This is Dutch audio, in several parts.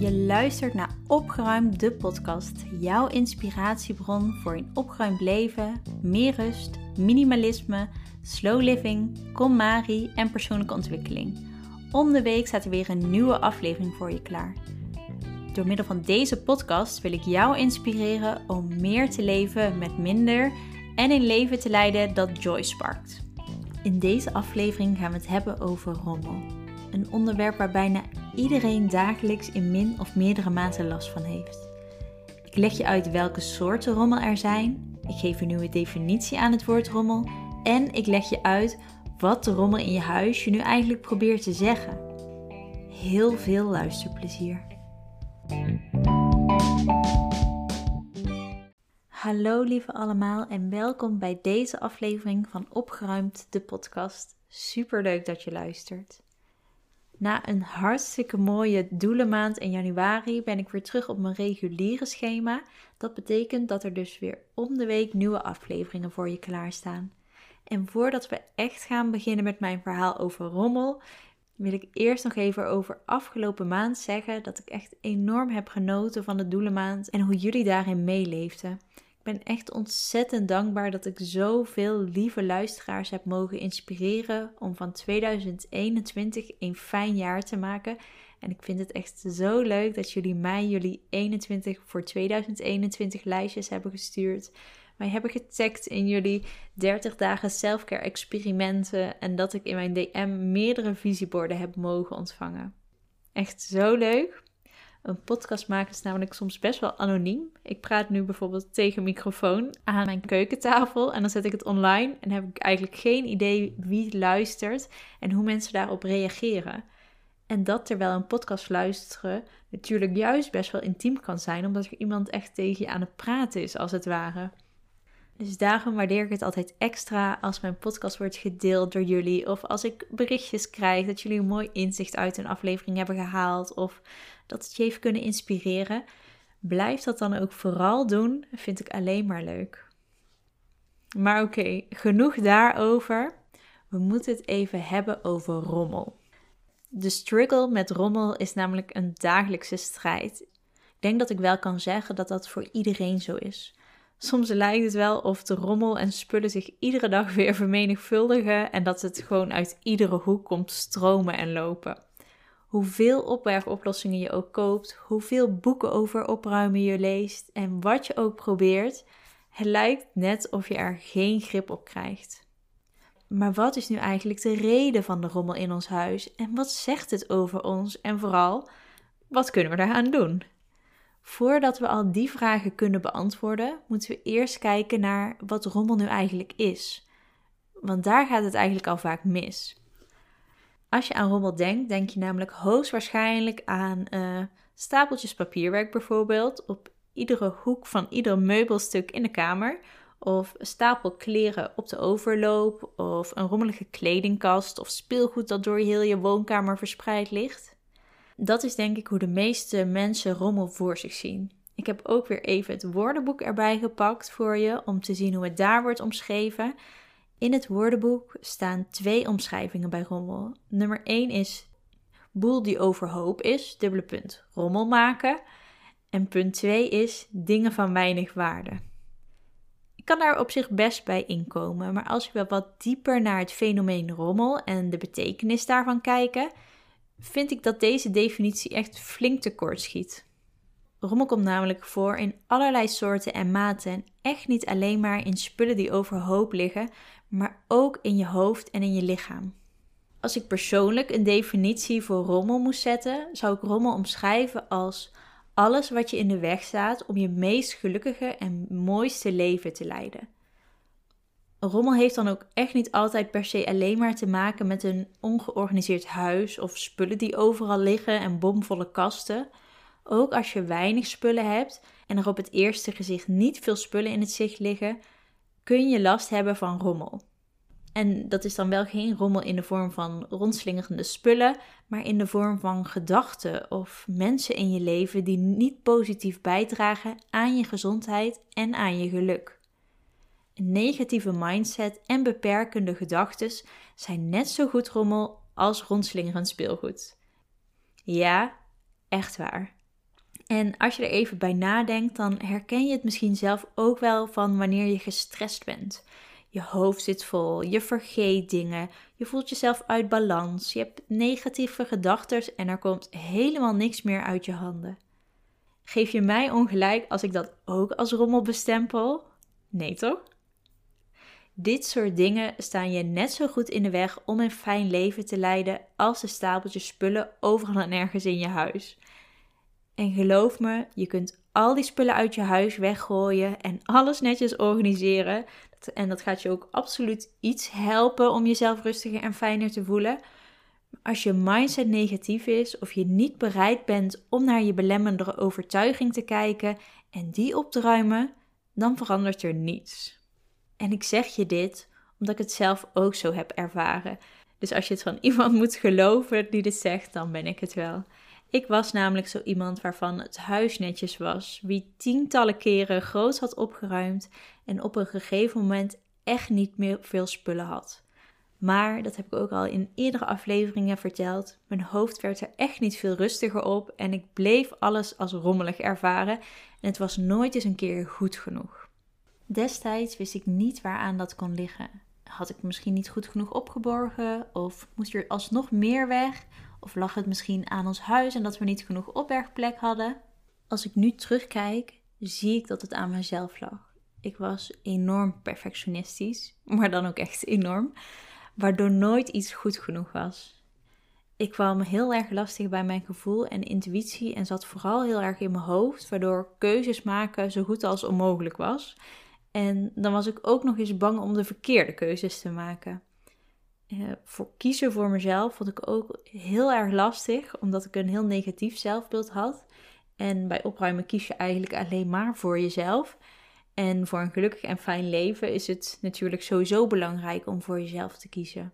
Je luistert naar Opgeruimd, de podcast. Jouw inspiratiebron voor een opgeruimd leven, meer rust, minimalisme, slow living, KonMari en persoonlijke ontwikkeling. Om de week staat er weer een nieuwe aflevering voor je klaar. Door middel van deze podcast wil ik jou inspireren om meer te leven met minder en een leven te leiden dat joy sparkt. In deze aflevering gaan we het hebben over rommel. Een onderwerp waar bijna iedereen dagelijks in min of meerdere mate last van heeft. Ik leg je uit welke soorten rommel er zijn. Ik geef een nieuwe definitie aan het woord rommel. En ik leg je uit wat de rommel in je huis je nu eigenlijk probeert te zeggen. Heel veel luisterplezier. Hallo lieve allemaal en welkom bij deze aflevering van Opgeruimd de podcast. Super leuk dat je luistert. Na een hartstikke mooie doelenmaand in januari ben ik weer terug op mijn reguliere schema. Dat betekent dat er dus weer om de week nieuwe afleveringen voor je klaarstaan. En voordat we echt gaan beginnen met mijn verhaal over rommel, wil ik eerst nog even over afgelopen maand zeggen dat ik echt enorm heb genoten van de doelenmaand en hoe jullie daarin meeleefden ben echt ontzettend dankbaar dat ik zoveel lieve luisteraars heb mogen inspireren om van 2021 een fijn jaar te maken. En ik vind het echt zo leuk dat jullie mij jullie 21 voor 2021 lijstjes hebben gestuurd. Mij hebben getagd in jullie 30 dagen selfcare experimenten en dat ik in mijn DM meerdere visieborden heb mogen ontvangen. Echt zo leuk. Een podcast maken is namelijk soms best wel anoniem. Ik praat nu bijvoorbeeld tegen microfoon aan mijn keukentafel en dan zet ik het online en heb ik eigenlijk geen idee wie luistert en hoe mensen daarop reageren. En dat terwijl een podcast luisteren natuurlijk juist best wel intiem kan zijn, omdat er iemand echt tegen je aan het praten is, als het ware. Dus daarom waardeer ik het altijd extra als mijn podcast wordt gedeeld door jullie. Of als ik berichtjes krijg dat jullie een mooi inzicht uit een aflevering hebben gehaald. Of dat het je heeft kunnen inspireren. Blijf dat dan ook vooral doen. Vind ik alleen maar leuk. Maar oké, genoeg daarover. We moeten het even hebben over rommel. De struggle met rommel is namelijk een dagelijkse strijd. Ik denk dat ik wel kan zeggen dat dat voor iedereen zo is. Soms lijkt het wel of de rommel en spullen zich iedere dag weer vermenigvuldigen en dat het gewoon uit iedere hoek komt stromen en lopen. Hoeveel opbergoplossingen je ook koopt, hoeveel boeken over opruimen je leest en wat je ook probeert, het lijkt net of je er geen grip op krijgt. Maar wat is nu eigenlijk de reden van de rommel in ons huis en wat zegt het over ons en vooral, wat kunnen we daaraan doen? Voordat we al die vragen kunnen beantwoorden, moeten we eerst kijken naar wat rommel nu eigenlijk is. Want daar gaat het eigenlijk al vaak mis. Als je aan rommel denkt, denk je namelijk hoogstwaarschijnlijk aan uh, stapeltjes papierwerk bijvoorbeeld op iedere hoek van ieder meubelstuk in de kamer. Of een stapel kleren op de overloop. Of een rommelige kledingkast of speelgoed dat door heel je woonkamer verspreid ligt. Dat is denk ik hoe de meeste mensen rommel voor zich zien. Ik heb ook weer even het woordenboek erbij gepakt voor je om te zien hoe het daar wordt omschreven. In het woordenboek staan twee omschrijvingen bij rommel. Nummer 1 is boel die overhoop is, dubbele punt, rommel maken. En punt 2 is dingen van weinig waarde. Ik kan daar op zich best bij inkomen, maar als we wat dieper naar het fenomeen rommel en de betekenis daarvan kijken, vind ik dat deze definitie echt flink tekort schiet. Rommel komt namelijk voor in allerlei soorten en maten en echt niet alleen maar in spullen die overhoop liggen, maar ook in je hoofd en in je lichaam. Als ik persoonlijk een definitie voor rommel moest zetten, zou ik rommel omschrijven als alles wat je in de weg staat om je meest gelukkige en mooiste leven te leiden. Rommel heeft dan ook echt niet altijd per se alleen maar te maken met een ongeorganiseerd huis of spullen die overal liggen en bomvolle kasten. Ook als je weinig spullen hebt en er op het eerste gezicht niet veel spullen in het zicht liggen, kun je last hebben van rommel. En dat is dan wel geen rommel in de vorm van rondslingerende spullen, maar in de vorm van gedachten of mensen in je leven die niet positief bijdragen aan je gezondheid en aan je geluk. Negatieve mindset en beperkende gedachten zijn net zo goed rommel als rondslingerend speelgoed. Ja, echt waar. En als je er even bij nadenkt, dan herken je het misschien zelf ook wel van wanneer je gestrest bent. Je hoofd zit vol, je vergeet dingen, je voelt jezelf uit balans, je hebt negatieve gedachten en er komt helemaal niks meer uit je handen. Geef je mij ongelijk als ik dat ook als rommel bestempel? Nee toch? Dit soort dingen staan je net zo goed in de weg om een fijn leven te leiden als de stapeltjes spullen overal en ergens in je huis. En geloof me, je kunt al die spullen uit je huis weggooien en alles netjes organiseren. En dat gaat je ook absoluut iets helpen om jezelf rustiger en fijner te voelen. Als je mindset negatief is of je niet bereid bent om naar je belemmerende overtuiging te kijken en die op te ruimen, dan verandert er niets. En ik zeg je dit omdat ik het zelf ook zo heb ervaren. Dus als je het van iemand moet geloven die dit zegt, dan ben ik het wel. Ik was namelijk zo iemand waarvan het huis netjes was, wie tientallen keren groot had opgeruimd en op een gegeven moment echt niet meer veel spullen had. Maar, dat heb ik ook al in eerdere afleveringen verteld, mijn hoofd werd er echt niet veel rustiger op en ik bleef alles als rommelig ervaren en het was nooit eens een keer goed genoeg. Destijds wist ik niet waaraan dat kon liggen. Had ik misschien niet goed genoeg opgeborgen of moest er alsnog meer weg of lag het misschien aan ons huis en dat we niet genoeg opbergplek hadden? Als ik nu terugkijk, zie ik dat het aan mezelf lag. Ik was enorm perfectionistisch, maar dan ook echt enorm, waardoor nooit iets goed genoeg was. Ik kwam heel erg lastig bij mijn gevoel en intuïtie en zat vooral heel erg in mijn hoofd, waardoor keuzes maken zo goed als onmogelijk was. En dan was ik ook nog eens bang om de verkeerde keuzes te maken. Uh, voor kiezen voor mezelf vond ik ook heel erg lastig, omdat ik een heel negatief zelfbeeld had. En bij opruimen kies je eigenlijk alleen maar voor jezelf. En voor een gelukkig en fijn leven is het natuurlijk sowieso belangrijk om voor jezelf te kiezen.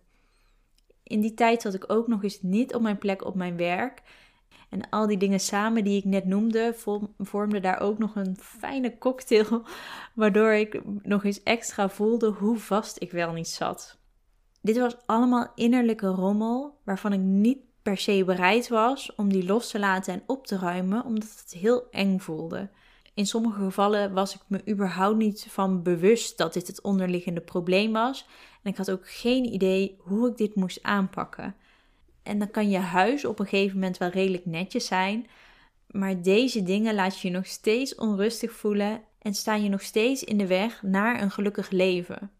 In die tijd zat ik ook nog eens niet op mijn plek op mijn werk. En al die dingen samen die ik net noemde, vormden daar ook nog een fijne cocktail, waardoor ik nog eens extra voelde hoe vast ik wel niet zat. Dit was allemaal innerlijke rommel waarvan ik niet per se bereid was om die los te laten en op te ruimen, omdat het heel eng voelde. In sommige gevallen was ik me überhaupt niet van bewust dat dit het onderliggende probleem was. En ik had ook geen idee hoe ik dit moest aanpakken. En dan kan je huis op een gegeven moment wel redelijk netjes zijn. Maar deze dingen laat je nog steeds onrustig voelen en staan je nog steeds in de weg naar een gelukkig leven.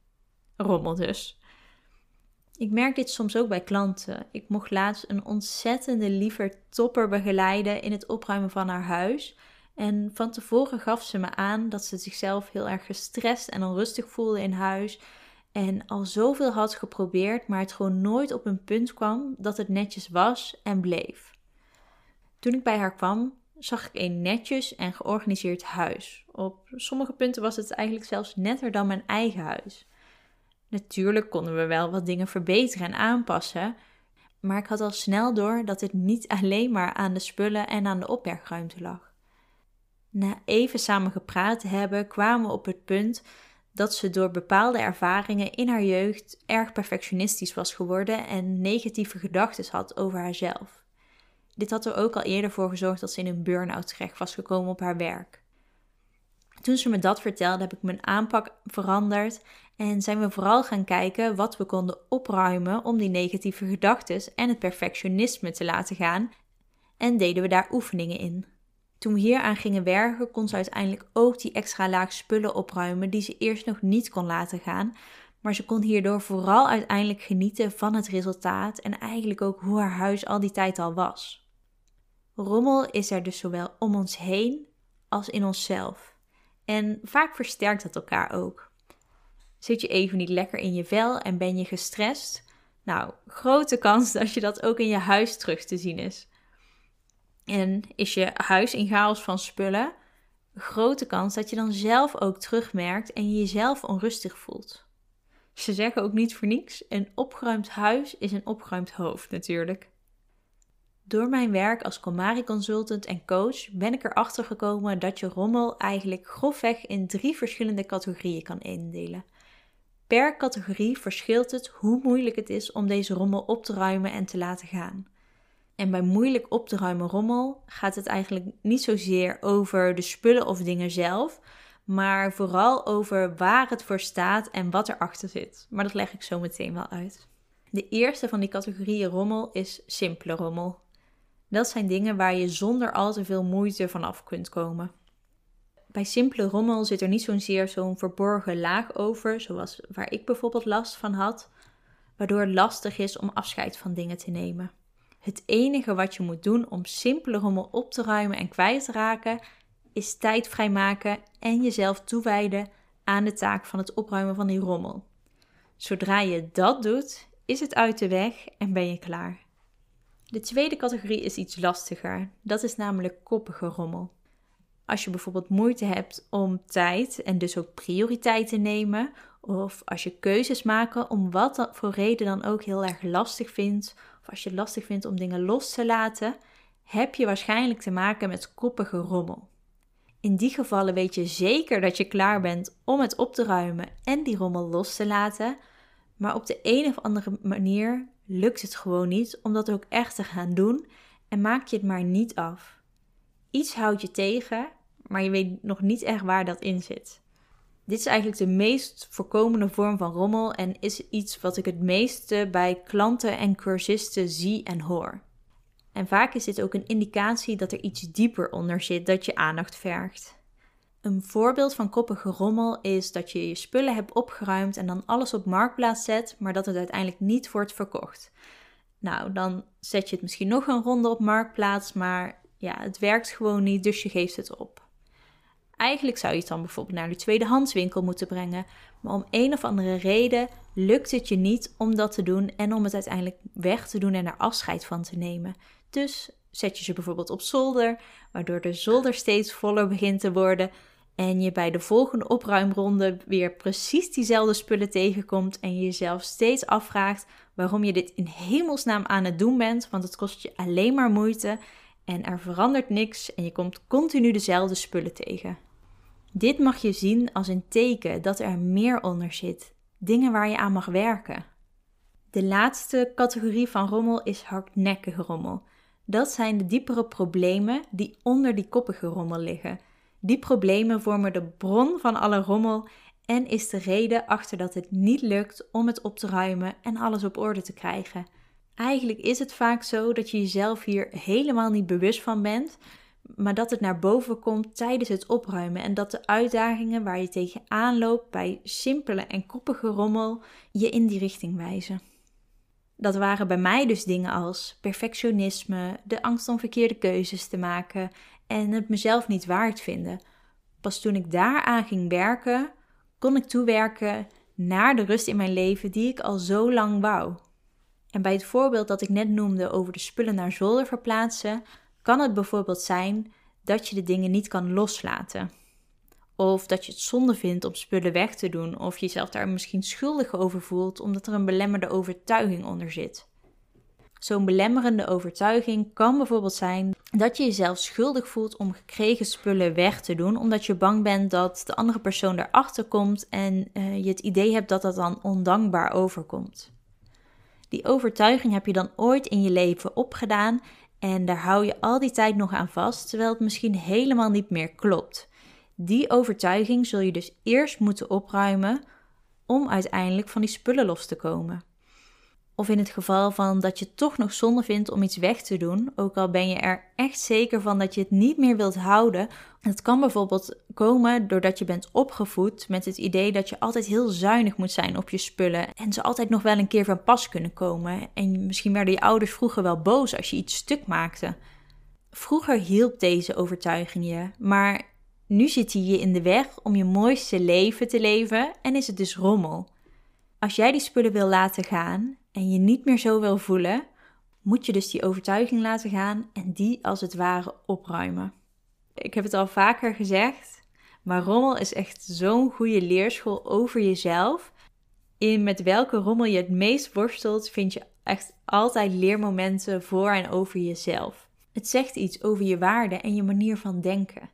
Rommel dus. Ik merk dit soms ook bij klanten. Ik mocht laatst een ontzettende liever topper begeleiden in het opruimen van haar huis. En van tevoren gaf ze me aan dat ze zichzelf heel erg gestrest en onrustig voelde in huis. En al zoveel had geprobeerd, maar het gewoon nooit op een punt kwam dat het netjes was en bleef. Toen ik bij haar kwam, zag ik een netjes en georganiseerd huis. Op sommige punten was het eigenlijk zelfs netter dan mijn eigen huis. Natuurlijk konden we wel wat dingen verbeteren en aanpassen, maar ik had al snel door dat het niet alleen maar aan de spullen en aan de opbergruimte lag. Na even samen gepraat te hebben, kwamen we op het punt dat ze door bepaalde ervaringen in haar jeugd erg perfectionistisch was geworden en negatieve gedachten had over haarzelf. Dit had er ook al eerder voor gezorgd dat ze in een burn-out terecht was gekomen op haar werk. Toen ze me dat vertelde, heb ik mijn aanpak veranderd en zijn we vooral gaan kijken wat we konden opruimen om die negatieve gedachten en het perfectionisme te laten gaan en deden we daar oefeningen in. Toen we hier aan gingen werken, kon ze uiteindelijk ook die extra laag spullen opruimen die ze eerst nog niet kon laten gaan, maar ze kon hierdoor vooral uiteindelijk genieten van het resultaat en eigenlijk ook hoe haar huis al die tijd al was. Rommel is er dus zowel om ons heen als in onszelf. En vaak versterkt dat elkaar ook. Zit je even niet lekker in je vel en ben je gestrest? Nou, grote kans dat je dat ook in je huis terug te zien is. En is je huis in chaos van spullen? Grote kans dat je dan zelf ook terugmerkt en je jezelf onrustig voelt. Ze zeggen ook niet voor niks: een opgeruimd huis is een opgeruimd hoofd natuurlijk. Door mijn werk als Komari consultant en coach ben ik erachter gekomen dat je rommel eigenlijk grofweg in drie verschillende categorieën kan indelen. Per categorie verschilt het hoe moeilijk het is om deze rommel op te ruimen en te laten gaan. En bij moeilijk op te ruimen rommel gaat het eigenlijk niet zozeer over de spullen of dingen zelf, maar vooral over waar het voor staat en wat erachter zit. Maar dat leg ik zo meteen wel uit. De eerste van die categorieën rommel is simpele rommel. Dat zijn dingen waar je zonder al te veel moeite vanaf kunt komen. Bij simpele rommel zit er niet zozeer zo'n verborgen laag over, zoals waar ik bijvoorbeeld last van had, waardoor het lastig is om afscheid van dingen te nemen. Het enige wat je moet doen om simpele rommel op te ruimen en kwijt te raken, is tijd vrijmaken en jezelf toewijden aan de taak van het opruimen van die rommel. Zodra je dat doet, is het uit de weg en ben je klaar. De tweede categorie is iets lastiger. Dat is namelijk koppige rommel. Als je bijvoorbeeld moeite hebt om tijd en dus ook prioriteit te nemen, of als je keuzes maken om wat voor reden dan ook heel erg lastig vindt, of als je het lastig vindt om dingen los te laten, heb je waarschijnlijk te maken met koppige rommel. In die gevallen weet je zeker dat je klaar bent om het op te ruimen en die rommel los te laten, maar op de een of andere manier lukt het gewoon niet om dat ook echt te gaan doen en maak je het maar niet af. Iets houdt je tegen, maar je weet nog niet echt waar dat in zit. Dit is eigenlijk de meest voorkomende vorm van rommel en is iets wat ik het meeste bij klanten en cursisten zie en hoor. En vaak is dit ook een indicatie dat er iets dieper onder zit dat je aandacht vergt. Een voorbeeld van koppige rommel is dat je je spullen hebt opgeruimd en dan alles op marktplaats zet, maar dat het uiteindelijk niet wordt verkocht. Nou, dan zet je het misschien nog een ronde op marktplaats, maar ja, het werkt gewoon niet, dus je geeft het op. Eigenlijk zou je het dan bijvoorbeeld naar de tweedehandswinkel moeten brengen, maar om een of andere reden lukt het je niet om dat te doen en om het uiteindelijk weg te doen en er afscheid van te nemen. Dus zet je ze bijvoorbeeld op zolder, waardoor de zolder steeds voller begint te worden en je bij de volgende opruimronde weer precies diezelfde spullen tegenkomt en je jezelf steeds afvraagt waarom je dit in hemelsnaam aan het doen bent, want het kost je alleen maar moeite en er verandert niks en je komt continu dezelfde spullen tegen. Dit mag je zien als een teken dat er meer onder zit, dingen waar je aan mag werken. De laatste categorie van rommel is hardnekkige rommel. Dat zijn de diepere problemen die onder die koppige rommel liggen. Die problemen vormen de bron van alle rommel en is de reden achter dat het niet lukt om het op te ruimen en alles op orde te krijgen. Eigenlijk is het vaak zo dat je jezelf hier helemaal niet bewust van bent, maar dat het naar boven komt tijdens het opruimen en dat de uitdagingen waar je tegenaan loopt bij simpele en koppige rommel je in die richting wijzen. Dat waren bij mij dus dingen als perfectionisme, de angst om verkeerde keuzes te maken en het mezelf niet waard vinden. Pas toen ik daaraan ging werken, kon ik toewerken naar de rust in mijn leven die ik al zo lang wou. En bij het voorbeeld dat ik net noemde over de spullen naar zolder verplaatsen, kan het bijvoorbeeld zijn dat je de dingen niet kan loslaten. Of dat je het zonde vindt om spullen weg te doen, of jezelf daar misschien schuldig over voelt omdat er een belemmerde overtuiging onder zit. Zo'n belemmerende overtuiging kan bijvoorbeeld zijn dat je jezelf schuldig voelt om gekregen spullen weg te doen, omdat je bang bent dat de andere persoon erachter komt en uh, je het idee hebt dat dat dan ondankbaar overkomt. Die overtuiging heb je dan ooit in je leven opgedaan en daar hou je al die tijd nog aan vast, terwijl het misschien helemaal niet meer klopt. Die overtuiging zul je dus eerst moeten opruimen om uiteindelijk van die spullen los te komen. Of in het geval van dat je toch nog zonde vindt om iets weg te doen, ook al ben je er echt zeker van dat je het niet meer wilt houden. Het kan bijvoorbeeld komen doordat je bent opgevoed met het idee dat je altijd heel zuinig moet zijn op je spullen en ze altijd nog wel een keer van pas kunnen komen. En misschien werden je ouders vroeger wel boos als je iets stuk maakte. Vroeger hielp deze overtuiging je, maar nu zit hij je in de weg om je mooiste leven te leven en is het dus rommel. Als jij die spullen wil laten gaan en je niet meer zo wil voelen, moet je dus die overtuiging laten gaan en die als het ware opruimen. Ik heb het al vaker gezegd, maar rommel is echt zo'n goede leerschool over jezelf. In met welke rommel je het meest worstelt, vind je echt altijd leermomenten voor en over jezelf. Het zegt iets over je waarde en je manier van denken.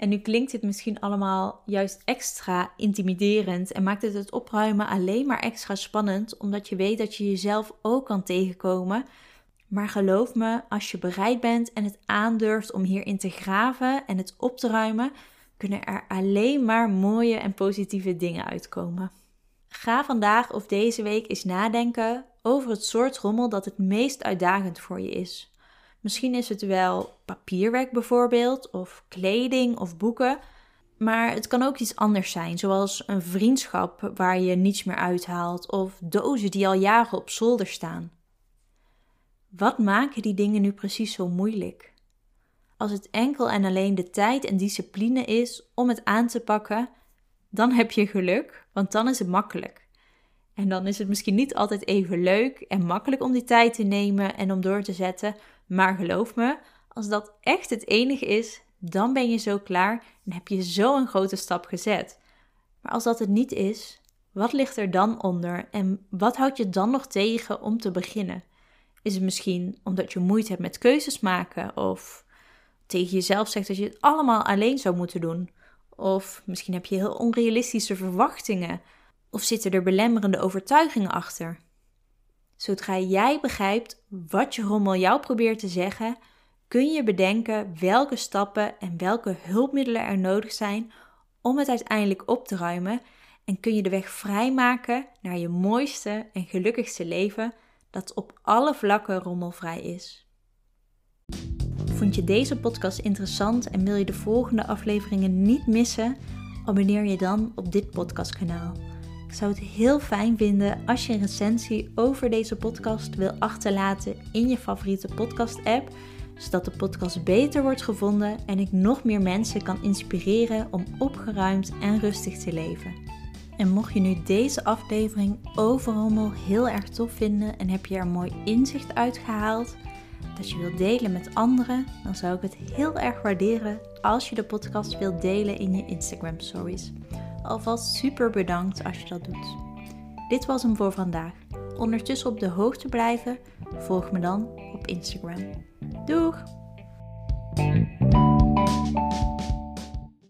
En nu klinkt het misschien allemaal juist extra intimiderend en maakt het het opruimen alleen maar extra spannend, omdat je weet dat je jezelf ook kan tegenkomen Maar geloof me, als je bereid bent en het aandurft om hierin te graven en het op te ruimen, kunnen er alleen maar mooie en positieve dingen uitkomen. Ga vandaag of deze week eens nadenken over het soort rommel dat het meest uitdagend voor je is. Misschien is het wel papierwerk bijvoorbeeld, of kleding of boeken. Maar het kan ook iets anders zijn, zoals een vriendschap waar je niets meer uithaalt, of dozen die al jaren op zolder staan. Wat maken die dingen nu precies zo moeilijk? Als het enkel en alleen de tijd en discipline is om het aan te pakken, dan heb je geluk, want dan is het makkelijk. En dan is het misschien niet altijd even leuk en makkelijk om die tijd te nemen en om door te zetten, maar geloof me, als dat echt het enige is, dan ben je zo klaar en heb je zo een grote stap gezet. Maar als dat het niet is, wat ligt er dan onder en wat houdt je dan nog tegen om te beginnen? Is het misschien omdat je moeite hebt met keuzes maken of tegen jezelf zegt dat je het allemaal alleen zou moeten doen? Of misschien heb je heel onrealistische verwachtingen of zitten er belemmerende overtuigingen achter? Zodra jij begrijpt wat je rommel jou probeert te zeggen, kun je bedenken welke stappen en welke hulpmiddelen er nodig zijn om het uiteindelijk op te ruimen en kun je de weg vrijmaken naar je mooiste en gelukkigste leven dat op alle vlakken rommelvrij is. Vond je deze podcast interessant en wil je de volgende afleveringen niet missen? Abonneer je dan op dit podcastkanaal. Ik zou het heel fijn vinden als je een recensie over deze podcast wil achterlaten in je favoriete podcast-app, zodat de podcast beter wordt gevonden en ik nog meer mensen kan inspireren om opgeruimd en rustig te leven. En mocht je nu deze aflevering over rommel heel erg tof vinden en heb je er mooi inzicht uit gehaald, dat je wilt delen met anderen, dan zou ik het heel erg waarderen als je de podcast wilt delen in je Instagram stories. Alvast super bedankt als je dat doet. Dit was hem voor vandaag. Ondertussen op de hoogte blijven, volg me dan op Instagram. Doeg!